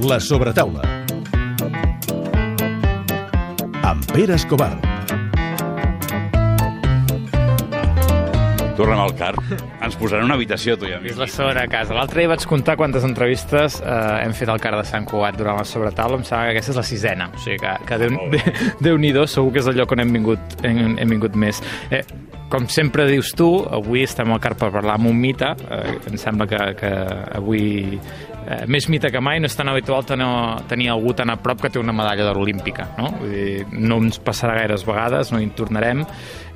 La sobretaula. Amb Pere Escobar. Tornem al car. Ens posarà una habitació, tu i a mi. És la segona casa. L'altre dia vaig comptar quantes entrevistes eh, hem fet al car de Sant Cugat durant la sobretaula. Em sembla que aquesta és la sisena. O sigui que, que Déu, Déu nhi segur que és el lloc on hem vingut, hem, hem vingut més. Eh, com sempre dius tu, avui estem al car per parlar amb un mite. Eh, em sembla que, que avui eh, més mite que mai, no és tan habitual tenir, tenir algú tan a prop que té una medalla d'or olímpica, no? Vull dir, no ens passarà gaires vegades, no hi tornarem.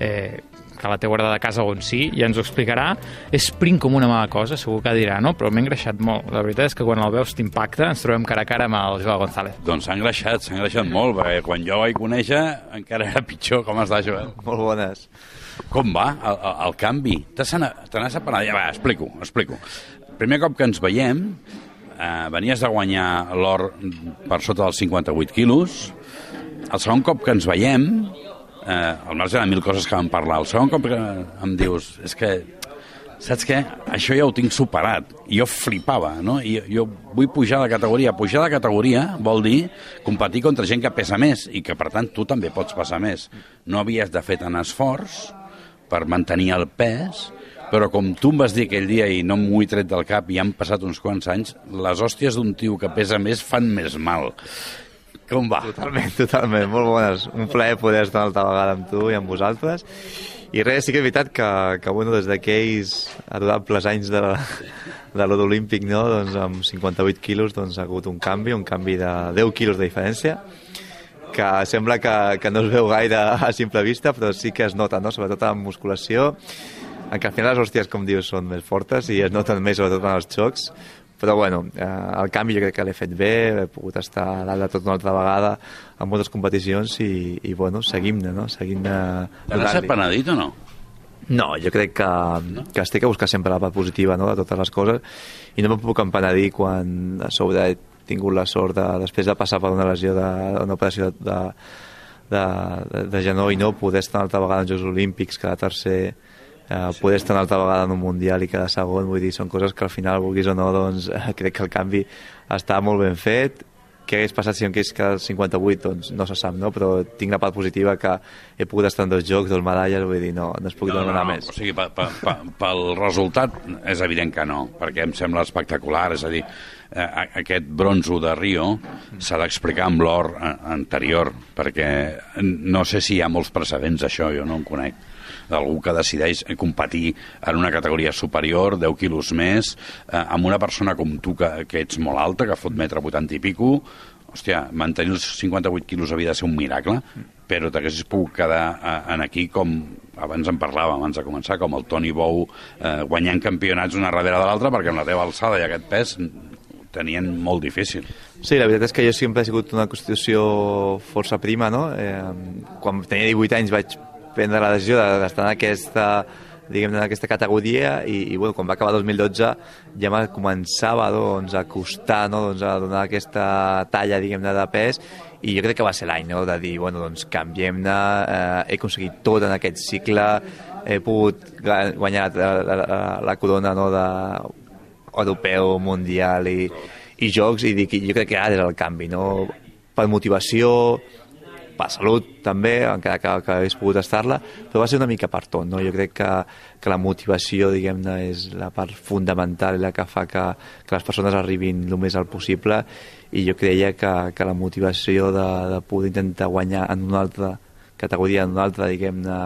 Eh, que la té guardada a casa on sí, i ens ho explicarà. És prim com una mala cosa, segur que dirà, no? Però m'he engreixat molt. La veritat és que quan el veus t'impacta, ens trobem cara a cara amb el Joao González. Doncs s'ha engreixat, s'ha engreixat molt, perquè quan jo vaig conèixer encara era pitjor. Com està, Joel? Molt bones. Com va el, el, el canvi? Te n'has apanat? Ja, va, explico, explico. Primer cop que ens veiem, eh, venies de guanyar l'or per sota dels 58 quilos. El segon cop que ens veiem, eh, al marge de mil coses que vam parlar, el segon cop que em dius, és que saps què? Això ja ho tinc superat. I jo flipava, no? I jo vull pujar de categoria. Pujar de categoria vol dir competir contra gent que pesa més i que, per tant, tu també pots passar més. No havies de fer tant esforç per mantenir el pes, però com tu em vas dir aquell dia i no m'ho he tret del cap i han passat uns quants anys, les hòsties d'un tio que pesa més fan més mal. Com va? Totalment, totalment, molt bones. Un plaer poder estar altra vegada amb tu i amb vosaltres. I res, sí que és veritat que, que bueno, des d'aquells adorables anys de, de l'Or Olímpic, no? doncs amb 58 quilos doncs, ha hagut un canvi, un canvi de 10 quilos de diferència, que sembla que, que no es veu gaire a simple vista, però sí que es nota, no? sobretot en musculació, en què al final les hòsties, com dius, són més fortes i es noten més, sobretot en els xocs, però bueno, eh, el canvi jo crec que l'he fet bé, he pogut estar a dalt de tot una altra vegada en moltes competicions i, i bueno, seguim-ne, no? Seguim-ne... Te n'has penedit o no? No, jo crec que, no? que es té que buscar sempre la part positiva no, de totes les coses i no em puc empenedir quan a sobre he tingut la sort de, després de passar per una lesió d'una operació de, de, de, de genoll no poder estar una altra vegada en Jocs Olímpics, cada tercer eh, sí. poder estar una altra vegada en un Mundial i cada segon, vull dir, són coses que al final, vulguis o no, doncs crec que el canvi està molt ben fet, què hagués passat si em quedés cada 58, doncs no se sap, no? però tinc la part positiva que he pogut estar en dos jocs, dos medalles, vull dir, no, no es pugui no, demanar no, no. més. O sigui, pel, pel, pel resultat és evident que no, perquè em sembla espectacular, és a dir, eh, aquest bronzo de Rio s'ha d'explicar amb l'or eh, anterior, perquè no sé si hi ha molts precedents d'això, jo no en conec d'algú que decideix competir en una categoria superior, 10 quilos més, eh, amb una persona com tu que, que ets molt alta, que fot metre 80 i pico, hòstia, mantenir els 58 quilos havia de ser un miracle, però t'haguessis pogut quedar eh, en aquí com abans en parlàvem, abans de començar, com el Toni Bou eh, guanyant campionats una darrere de l'altra, perquè amb la teva alçada i aquest pes tenien molt difícil. Sí, la veritat és que jo sempre he sigut una constitució força prima, no? Eh, quan tenia 18 anys vaig prendre la decisió d'estar en aquesta diguem en aquesta categoria i, i bueno, quan va acabar 2012 ja me començava doncs, a costar no? doncs, a donar aquesta talla diguem de pes i jo crec que va ser l'any no? de dir, bueno, doncs canviem-ne eh, he aconseguit tot en aquest cicle he pogut guanyar la, la, la, corona no? de europeu, mundial i, i jocs i dic, jo crec que ara és el canvi no? per motivació per salut també, encara que, que hagués pogut estar-la, però va ser una mica per tot. No? Jo crec que, que la motivació, diguem-ne, és la part fundamental la que fa que, que les persones arribin el més alt possible i jo creia que, que la motivació de, de poder intentar guanyar en una altra categoria, en una altra, diguem-ne,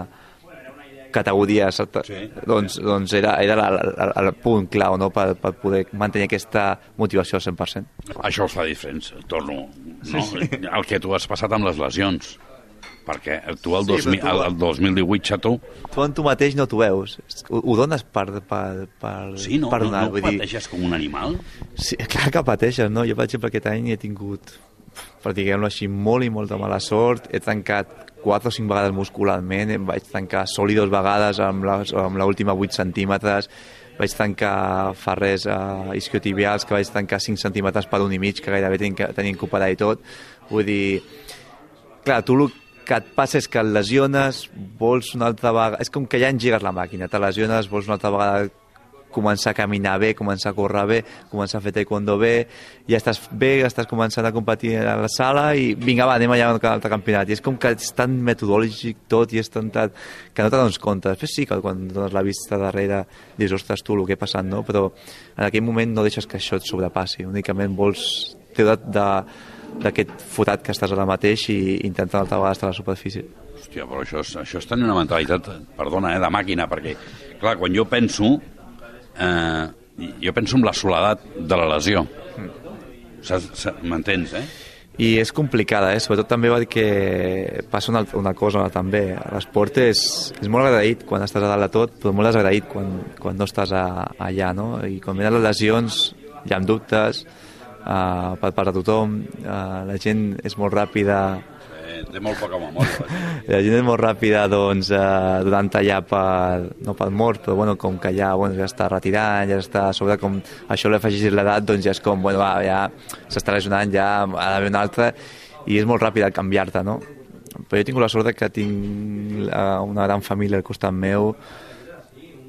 categoria sí. doncs, doncs era, era la, la, el punt clau no? per, per poder mantenir aquesta motivació al 100%. Això els fa diferents, torno. No? Sí, sí. El que tu has passat amb les lesions perquè tu el, sí, 2000, tu, el 2018, xato... Tu en tu mateix no t'ho veus. Ho, ho dones per, per, per, sí, no, per donar. No, no vull pateixes dir... com un animal? Sí, clar que pateixes, no? Jo, per exemple, aquest any he tingut, per diguem-ho així, molt i molta mala sort. He tancat quatre o cinc vegades muscularment, em vaig tancar soli dos vegades amb l'última 8 centímetres, vaig tancar ferrers uh, isquiotibials que vaig tancar 5 centímetres per un i mig, que gairebé tenien, que operar i tot. Vull dir, clar, tu el que et passa és que et lesiones, vols una altra vegada... És com que ja engires la màquina, te lesiones, vols una altra vegada començar a caminar bé, començar a córrer bé, començar a fer taekwondo bé, ja estàs bé, estàs començant a competir a la sala i vinga, va, anem allà al altre campionat. I és com que és tan metodològic tot i és tan, tan que no te dones compte. Després sí que quan dones la vista darrere dius, ostres, tu, el que ha passat, no? Però en aquell moment no deixes que això et sobrepassi, únicament vols treure de, d'aquest fotat que estàs ara mateix i intentar altra vegada estar a la superfície. Hòstia, però això és, això és tenir una mentalitat, perdona, eh, de màquina, perquè, clar, quan jo penso, eh, jo penso en la soledat de la lesió. M'entens, eh? I és complicada, eh? sobretot també va dir que passa una, una cosa també. L'esport és, és molt agraït quan estàs a dalt de tot, però molt desagraït quan, quan no estàs a, allà, no? I quan venen les lesions hi ha dubtes uh, per part de tothom, uh, la gent és molt ràpida Eh, té molt poca memòria. la gent. és molt ràpida doncs, eh, donant allà per, no per mort, però bueno, com que ja, bueno, ja està retirant, ja està a sobre com això li afegis l'edat, doncs ja és com, bueno, va, ja s'està lesionant, ja ha d'haver un altre, i és molt ràpid canviar-te, no? Però jo tingut la sort que tinc eh, una gran família al costat meu,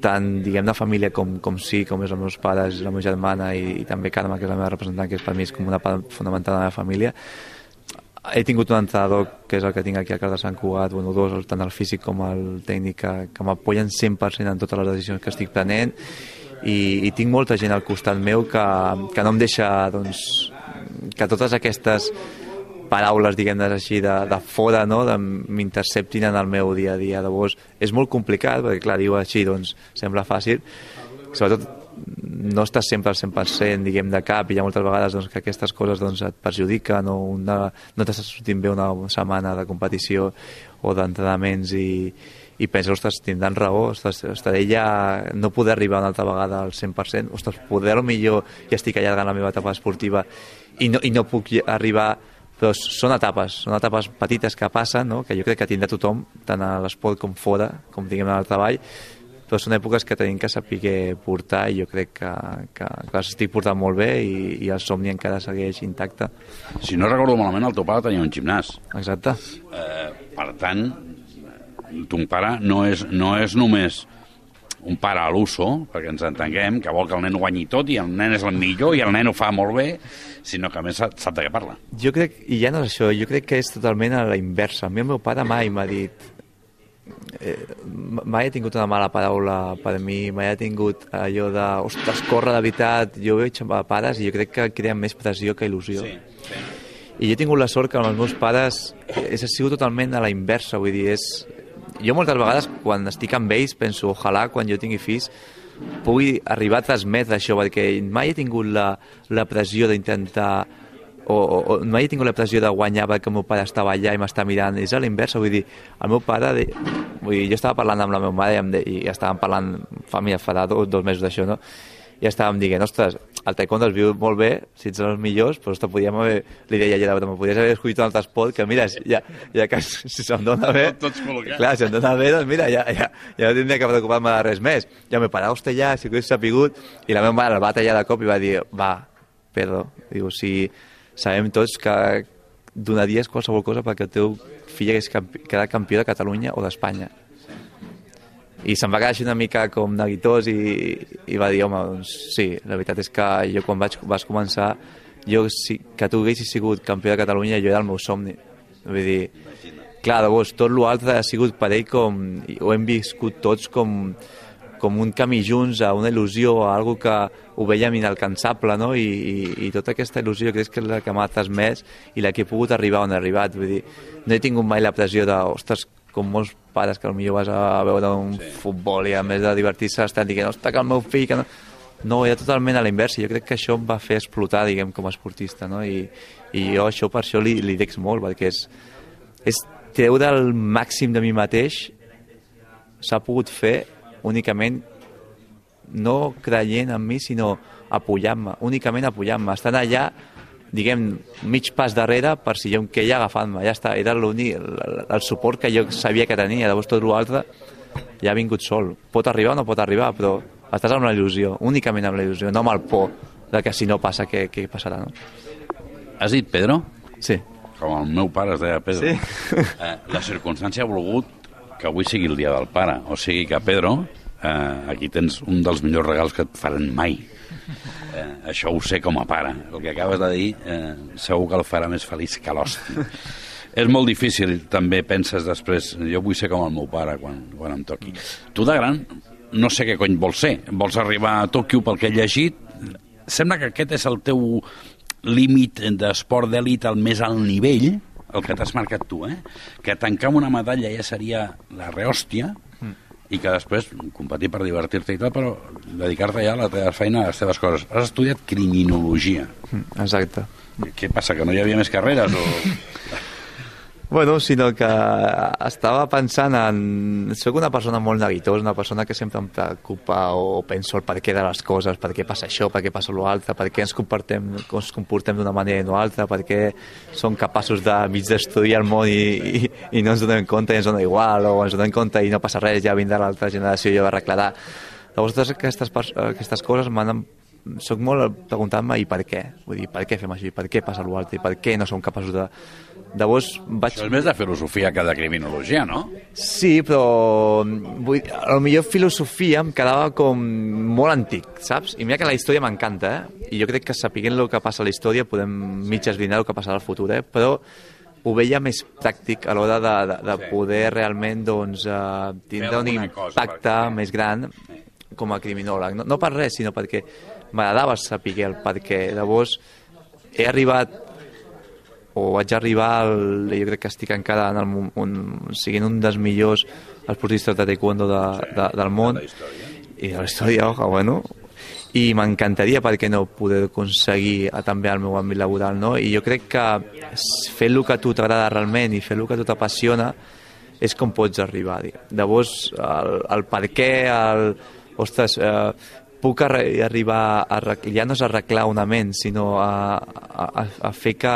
tant, diguem, de família com, com sí, com és els meus pares, la meva germana i, i també Carme, que és la meva representant, que és per mi és com una part fonamental de la meva família, he tingut un entrenador que és el que tinc aquí al Car de Sant Cugat, bueno, dos, tant el físic com el tècnic, que, que m'apoyen 100% en totes les decisions que estic prenent i, i tinc molta gent al costat meu que, que no em deixa doncs, que totes aquestes paraules, diguem-ne així, de, de fora, no?, m'interceptin en el meu dia a dia. Llavors, és molt complicat, perquè, clar, diu així, doncs, sembla fàcil. Sobretot, no estàs sempre al 100% diguem de cap i hi ha moltes vegades doncs, que aquestes coses doncs, et perjudiquen o una, no t'estàs sortint bé una setmana de competició o d'entrenaments i, i penses, ostres, tindran raó, ostres, estaré ja, no poder arribar una altra vegada al 100%, ostres, poder millor ja estic allargant la meva etapa esportiva i no, i no puc arribar però són etapes, són etapes petites que passen, no? que jo crec que tindrà tothom, tant a l'esport com fora, com diguem en el treball, però són èpoques que tenim que saber portar i jo crec que, que, que les estic portant molt bé i, i el somni encara segueix intacte. Si no recordo malament, el teu pare tenia un gimnàs. Exacte. Eh, per tant, ton pare no és, no és només un pare a l'uso, perquè ens entenguem, que vol que el nen ho guanyi tot i el nen és el millor i el nen ho fa molt bé, sinó que a més sap, sap de què parla. Jo crec, i ja no és això, jo crec que és totalment a la inversa. A mi el meu pare mai m'ha dit eh, mai he tingut una mala paraula per mi, mai he tingut allò de, ostres, corre de veritat, jo veig amb pares i jo crec que creen més pressió que il·lusió. sí. I jo he tingut la sort que amb els meus pares és, ha sigut totalment a la inversa, vull dir, és... Jo moltes vegades, quan estic amb ells, penso, ojalà, quan jo tingui fills, pugui arribar a transmetre això, perquè mai he tingut la, la pressió d'intentar o, o, o mai he tingut la pressió de guanyar perquè el meu pare estava allà i m'està mirant, és a l'inversa, vull dir, el meu pare, de, vull dir, jo estava parlant amb la meva mare i, de, i estàvem parlant fa, mira, fa dos, dos mesos d'això, no? i estàvem dient, ostres, el taekwondo es viu molt bé, si ets els millors, però ostres, podíem haver, li deia ja broma, podries haver escollit un altre esport, que mira, ja, ja que si se'm dona bé, Tots clar, si em dona bé, doncs mira, ja, ja, ja no tindria que preocupar-me de res més. Ja me parava, hòstia, ja, si ho hagués sapigut, i la meva mare el va tallar de cop i va dir, va, Pedro, diu, si sabem tots que donaries qualsevol cosa perquè el teu fill hagués quedat campió de Catalunya o d'Espanya i se'm va quedar així una mica com neguitós i, i va dir, home, doncs sí, la veritat és que jo quan vaig, vas començar, jo, si, que tu haguessis sigut campió de Catalunya, jo era el meu somni. Vull dir, clar, llavors, tot l'altre ha sigut per ell com, ho hem viscut tots com, com un camí junts, a una il·lusió, a algo que ho veiem inalcançable, no? I, i, i tota aquesta il·lusió crec que és la que m'ha transmès i la que he pogut arribar on he arribat. Vull dir, no he tingut mai la pressió de, ostres, com molts pares que potser vas a veure un sí. futbol i a més de divertir-se estan dient, ostres, que el meu fill... Que no... no, era totalment a l'inversa. Jo crec que això em va fer explotar, diguem, com a esportista, no? I, i jo això per això li, li dex molt, perquè és, és treure el màxim de mi mateix s'ha pogut fer únicament no creient en mi, sinó apoyant-me, únicament apoyant-me, estant allà diguem, mig pas darrere per si jo em queia agafant-me, ja està, era l'únic, el, el suport que jo sabia que tenia, llavors tot l'altre ja ha vingut sol. Pot arribar o no pot arribar, però estàs amb la il·lusió, únicament amb la il·lusió, no amb el por de que si no passa, què, què passarà, no? Has dit Pedro? Sí. Com el meu pare es deia Pedro. Sí. Eh, la circumstància ha volgut que avui sigui el dia del pare. O sigui que Pedro, eh, aquí tens un dels millors regals que et faran mai. Eh, això ho sé com a pare. El que acabes de dir eh, segur que el farà més feliç que l'hòstia. És molt difícil, també penses després, jo vull ser com el meu pare quan, quan em toqui. Tu de gran no sé què cony vols ser. Vols arribar a Tòquio pel que he llegit? Sembla que aquest és el teu límit d'esport d'èlit al més alt nivell, el que t'has marcat tu, eh? Que tancar amb una medalla ja seria la rehòstia, i que després competir per divertir-te i tal, però dedicar-te ja a la teva feina, a les teves coses. Has estudiat criminologia. Exacte. Què passa, que no hi havia més carreres? O... Bueno, sinó que estava pensant en... Soc una persona molt neguitosa, una persona que sempre em preocupa o penso el per què de les coses, per què passa això, per què passa l'altre, per què ens comportem, ens comportem d'una manera i no altra, per què som capaços de mig destruir el món i, i, i no ens donem compte i ens dona igual, o ens donem compte i no passa res, ja vindrà l'altra generació i ja va arreglar. Llavors, aquestes, aquestes coses m'han soc molt preguntant-me i per què? Vull dir, per què fem així? Per què passa l'altre? I per què no som capaços de... Llavors vaig... Això és més de filosofia que de criminologia, no? Sí, però vull, a lo millor filosofia em quedava com molt antic, saps? I mira que la història m'encanta, eh? I jo crec que sapiguent el que passa a la història podem mig esbrinar el que passarà al futur, eh? Però ho veia més pràctic a l'hora de, de, de sí. poder realment doncs, uh, tindre un impacte perquè... més gran com a criminòleg. No, no per res, sinó perquè m'agradava saber el per què. Llavors, he arribat o vaig arribar al, jo crec que estic encara en el, un, siguin un dels millors esportistes de taekwondo de, de, del món i de la història, oja, bueno i m'encantaria perquè no poder aconseguir també el meu àmbit laboral no? i jo crec que fer el que a tu t'agrada realment i fer el que a tu t'apassiona és com pots arribar llavors el, el per què el, ostres, eh, puc arribar a, ja no és arreglar una ment, sinó a, a, a fer que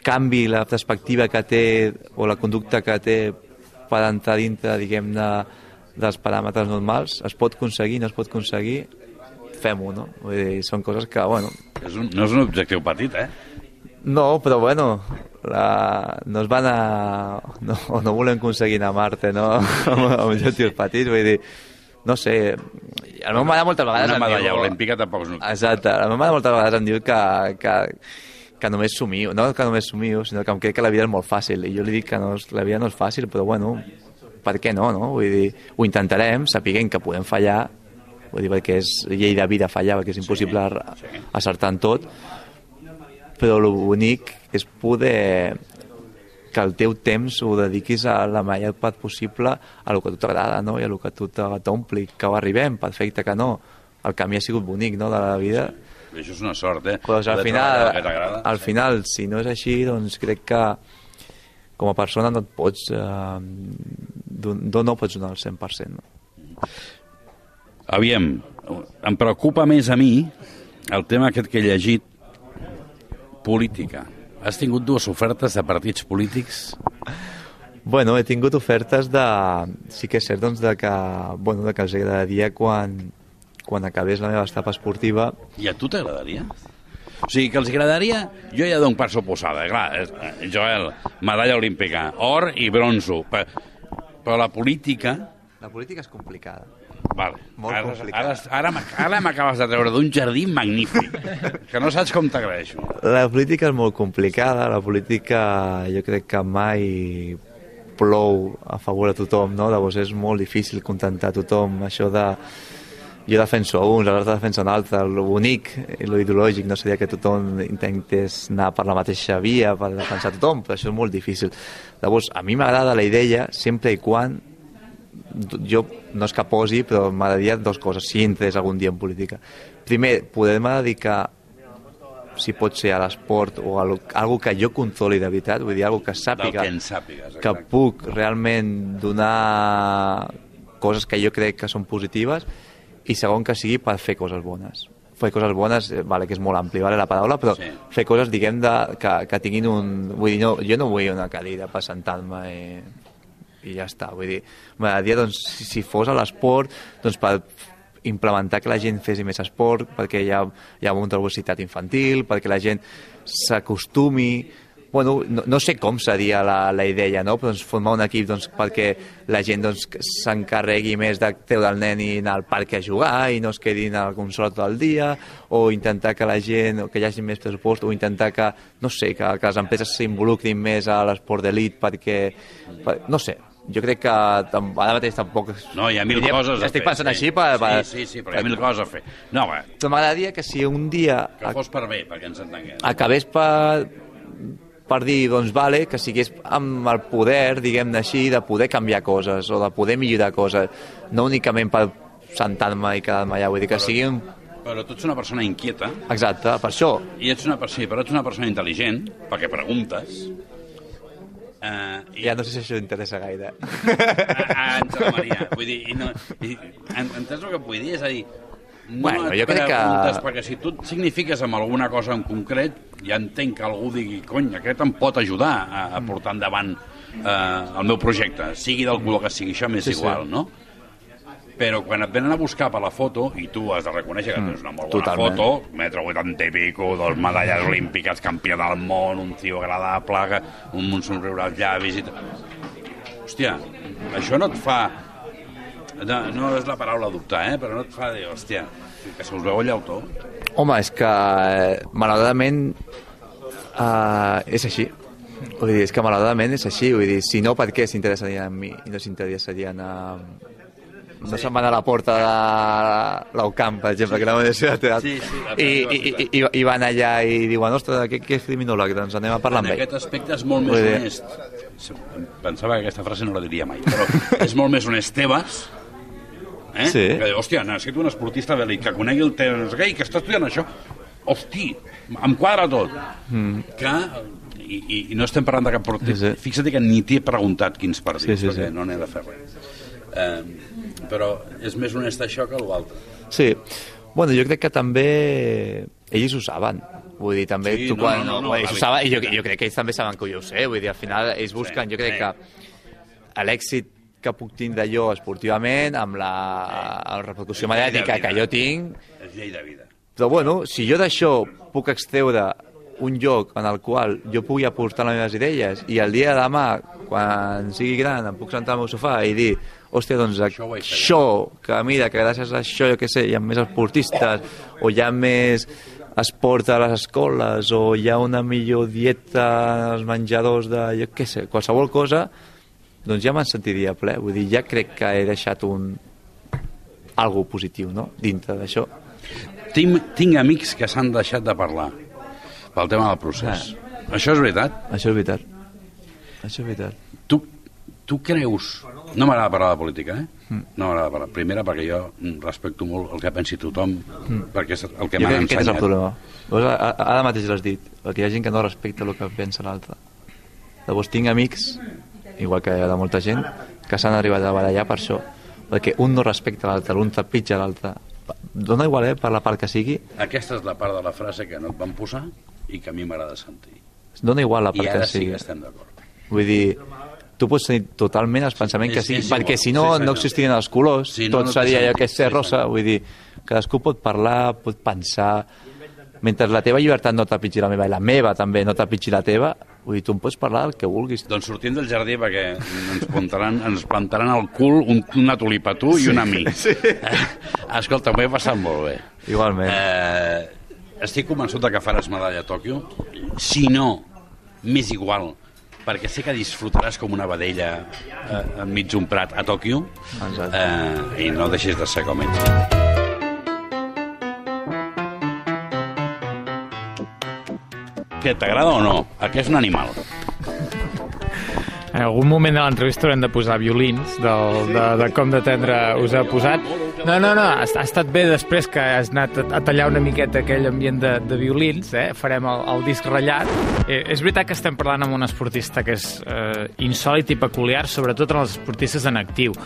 canvi la perspectiva que té o la conducta que té per entrar dintre, diguem-ne, dels paràmetres normals. Es pot aconseguir, no es pot aconseguir, fem-ho, no? Vull dir, són coses que, bueno... És un, no és un objectiu petit, eh? No, però bueno, la, no es van a... No, no volem aconseguir anar a Marte, no? amb, amb objectius petits, vull dir, no sé, la meva mare moltes vegades... Una medalla diu, olímpica tampoc és... Exacte, la meva mare moltes vegades em diu que, que, que només somio, no que només somio, sinó que em crec que la vida és molt fàcil, i jo li dic que no, la vida no és fàcil, però bueno, per què no, no? Vull dir, ho intentarem, sapiguem que podem fallar, vull dir, perquè és llei de vida fallar, perquè és impossible sí, sí. acertar en tot, però l'únic és poder que el teu temps ho dediquis a la major part possible a el que a tu t'agrada no? i a el que a tu t'ompli, que ho arribem, perfecte que no. El camí ha sigut bonic no? de la vida. I això és una sort, eh? Pues al final, al final, si no és així, doncs crec que com a persona no et pots... Eh, no pots donar el 100%. No? Aviam, em preocupa més a mi el tema aquest que he llegit política Has tingut dues ofertes de partits polítics? Bueno, he tingut ofertes de... Sí que és cert, doncs, de que, bueno, de que els agradaria quan, quan acabés la meva etapa esportiva... I a tu t'agradaria? O sigui, que els agradaria... Jo ja dono per suposada, clar, Joel, medalla olímpica, or i bronzo, però la política... La política és complicada. Vale. Molt ara, complicat. Ara, ara, ara m'acabes de treure d'un jardí magnífic, que no saps com t'agraeixo. La política és molt complicada, la política jo crec que mai plou a favor de tothom, no? Llavors és molt difícil contentar tothom, això de jo defenso uns, l'altre defensa un altre, el bonic i lo ideològic no seria que tothom intentés anar per la mateixa via per defensar tothom, però això és molt difícil. Llavors, a mi m'agrada la idea sempre i quan jo no és que posi, però m'agradaria dues coses, si entrés algun dia en política. Primer, poder-me dedicar si pot ser a l'esport o a algo que jo controli de veritat, vull dir, algo que sàpiga, que, sàpigues, que puc realment donar coses que jo crec que són positives i segon que sigui per fer coses bones fer coses bones, eh, vale, que és molt ampli vale, la paraula, però sí. fer coses, diguem, de, que, que tinguin un... Vull dir, no, jo no vull una cadira per sentar-me i i ja està. Vull dir, m'agradaria, doncs, si, si fos a l'esport, doncs per implementar que la gent fes més esport, perquè hi ha, hi ha molta obesitat infantil, perquè la gent s'acostumi bueno, no, no sé com seria la, la idea, no? Però, doncs, formar un equip doncs, perquè la gent doncs, s'encarregui més de treure el nen i anar al parc a jugar i no es quedin al consol tot el dia, o intentar que la gent, que hi hagi més pressupost, o intentar que, no sé, que, que les empreses s'involucrin més a l'esport d'elit perquè, per, no sé, jo crec que ara mateix tampoc... No, hi ha mil Diria- coses a Estic fer. pensant sí. així per... per Sí, sí, sí, però hi ha mil coses a fer. No, va, Però m'agradaria que si un dia que fos per bé, perquè ens entenguem. acabés per, per dir, doncs vale, que sigués amb el poder, diguem-ne així, de poder canviar coses o de poder millorar coses, no únicament per sentar-me i quedar-me allà, vull dir que sigui un... Però tu ets una persona inquieta, Exacte, per això. i ets una, sí, però ets una persona intel·ligent, perquè preguntes, eh, i, Ja no sé si això interessa gaire. Ah, Àngela Maria, vull dir, i no, i, en- entens el que vull dir? És a dir, no Bueno, jo crec que- perquè si tu et signifiques amb alguna cosa en concret, ja entenc que algú digui, cony, aquest em pot ajudar a, a portar endavant eh, el meu projecte, sigui del color que sigui, això m'és Sí, sí. igual, no? Però quan et venen a buscar per la foto, i tu has de reconèixer que tens una molt bona totalment. foto, metro 80 i pico, dos medalles olímpiques, campió del món, un tio agradable, un, un somriure als llavis i. Hòstia, això no et fa... No, no és la paraula dubtar, eh? però no et fa dir, hòstia, que se us veu el llautó. Home, és que eh, malauradament uh, és així. Vull dir, és que malauradament és així. Vull dir, si no, per què s'interessarien en mi i no s'interessarien a... No se'n van a la porta de l'Aucamp, per exemple, que era una universitat. Sí, sí, I, i, i, i, i van allà i diuen, ostres, què, què és criminòleg? Doncs anem a parlar En amb ell. aquest aspecte és molt més honest. Pensava que aquesta frase no la diria mai, però és molt més honest Tebas, eh? Sí. que diu, hòstia, necessito un esportista d'elit que conegui el tema, no sé què, i que està estudiant això. Hosti, em quadra tot. Mm. Que, i, i, i no estem parlant de cap partit. Sí, sí. Fixa't que ni t'he preguntat quins partits, Sí, sí, perquè sí. no n'he de fer res. Eh, però és més honest això que l'altre. Sí. Bueno, jo crec que també ells ho saben. Vull dir, també Sí, tu no, quan... no, no, no, ells ho David. saben, i jo, jo crec que ells també saben que jo ho sé. Vull dir, al final ells busquen, Sí, jo crec sí. que l'èxit que puc tindre jo esportivament amb la, la repercussió mediàtica que jo tinc És llei de vida. però bueno, si jo d'això puc extreure un lloc en el qual jo pugui aportar les meves idees i el dia de demà, quan sigui gran, em puc sentar al meu sofà i dir hòstia, doncs Això això, que mira, que gràcies a això, jo què sé, hi ha més esportistes o hi ha més esport a les escoles o hi ha una millor dieta als menjadors de, jo què sé, qualsevol cosa, doncs ja me'n sentiria ple. Vull dir, ja crec que he deixat un algo positiu, no?, dintre d'això. Tinc, tinc amics que s'han deixat de parlar pel tema del procés. Això és veritat? Això és veritat. Això és veritat. Tu, tu creus... No m'agrada parlar de política, eh? No m'agrada parlar. Primera, perquè jo mm, respecto molt el que pensi tothom, perquè és el que m'han que aquest és el ensenyat. problema. Llavors, ara mateix l'has dit, perquè hi ha gent que no respecta el que pensa l'altre. Llavors tinc amics, igual que de molta gent, que s'han arribat a barallar per això, perquè un no respecta l'altre, un trepitja l'altre. Dona igual, eh, per la part que sigui, Aquesta és la part de la frase que no et van posar i que a mi m'agrada sentir. dona igual la I part ara que sí que estem d'acord. Vull dir, tu pots tenir totalment els pensaments que és perquè si no, Sí, no existirien els colors, Sí, no, tot no seria allò que és ser Sí, rosa, vull dir, cadascú pot parlar, pot pensar, mentre la teva llibertat no trepitgi la meva, i la meva també no trepitgi la teva, vull dir, tu em pots parlar del que vulguis. Doncs sortim del jardí perquè ens plantaran, ens plantaran al cul un, una tulipa tu i una a mi. Sí. Escolta, m'ho he passat molt bé. Igualment. Eh, estic convençut que faràs medalla a Tòquio. Si no, m'és igual, perquè sé que disfrutaràs com una vedella eh, enmig d'un prat a Tòquio Exacte. eh, i no deixis de ser com ets. Què, t'agrada o no? Aquest és un animal. En algun moment de l'entrevista haurem de posar violins del, de, de com de tendre us ha posat. No, no, no, ha, ha estat bé després que has anat a, a tallar una miqueta aquell ambient de, de violins, eh? farem el, el disc ratllat. Eh, és veritat que estem parlant amb un esportista que és eh, insòlid i peculiar, sobretot en els esportistes en actiu.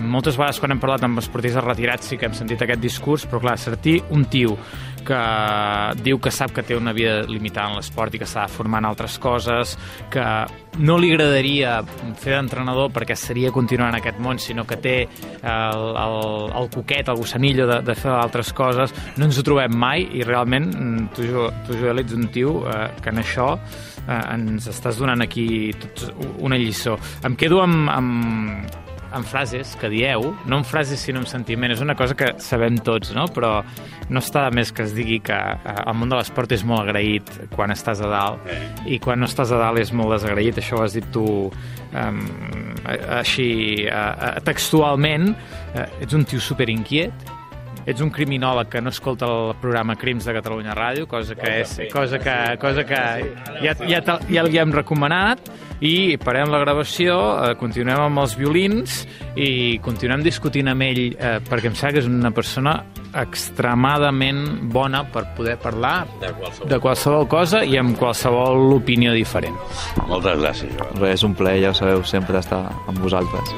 Moltes vegades quan hem parlat amb esportistes retirats sí que hem sentit aquest discurs, però clar, sentir un tio que diu que sap que té una vida limitada en l'esport i que formar en altres coses, que no li agradaria fer d'entrenador perquè seria continuar en aquest món, sinó que té el, el, el coquet, el gossanillo de, de fer altres coses, no ens ho trobem mai i realment mm, tu, tu Joel, ets un tio eh, que en això eh, ens estàs donant aquí tots una lliçó. Em quedo amb, amb, amb frases que dieu, no amb frases sinó amb sentiment, és una cosa que sabem tots, no? però no està de més que es digui que eh, el món de l'esport és molt agraït quan estàs a dalt. I quan no estàs a dalt és molt desagraït, això ho has dit tu um, així uh, textualment, uh, ets un tio superinquiet, ets un criminòleg que no escolta el programa Crims de Catalunya Ràdio, cosa que és cosa que, cosa que ja, ja, te- ja li hem recomanat i parem la gravació, eh, continuem amb els violins i continuem discutint amb ell eh, perquè em sembla que és una persona extremadament bona per poder parlar De qualsevol. de qualsevol cosa i amb qualsevol opinió diferent. Moltes gràcies. Res, és un plaer, ja ho sabeu, sempre estar amb vosaltres.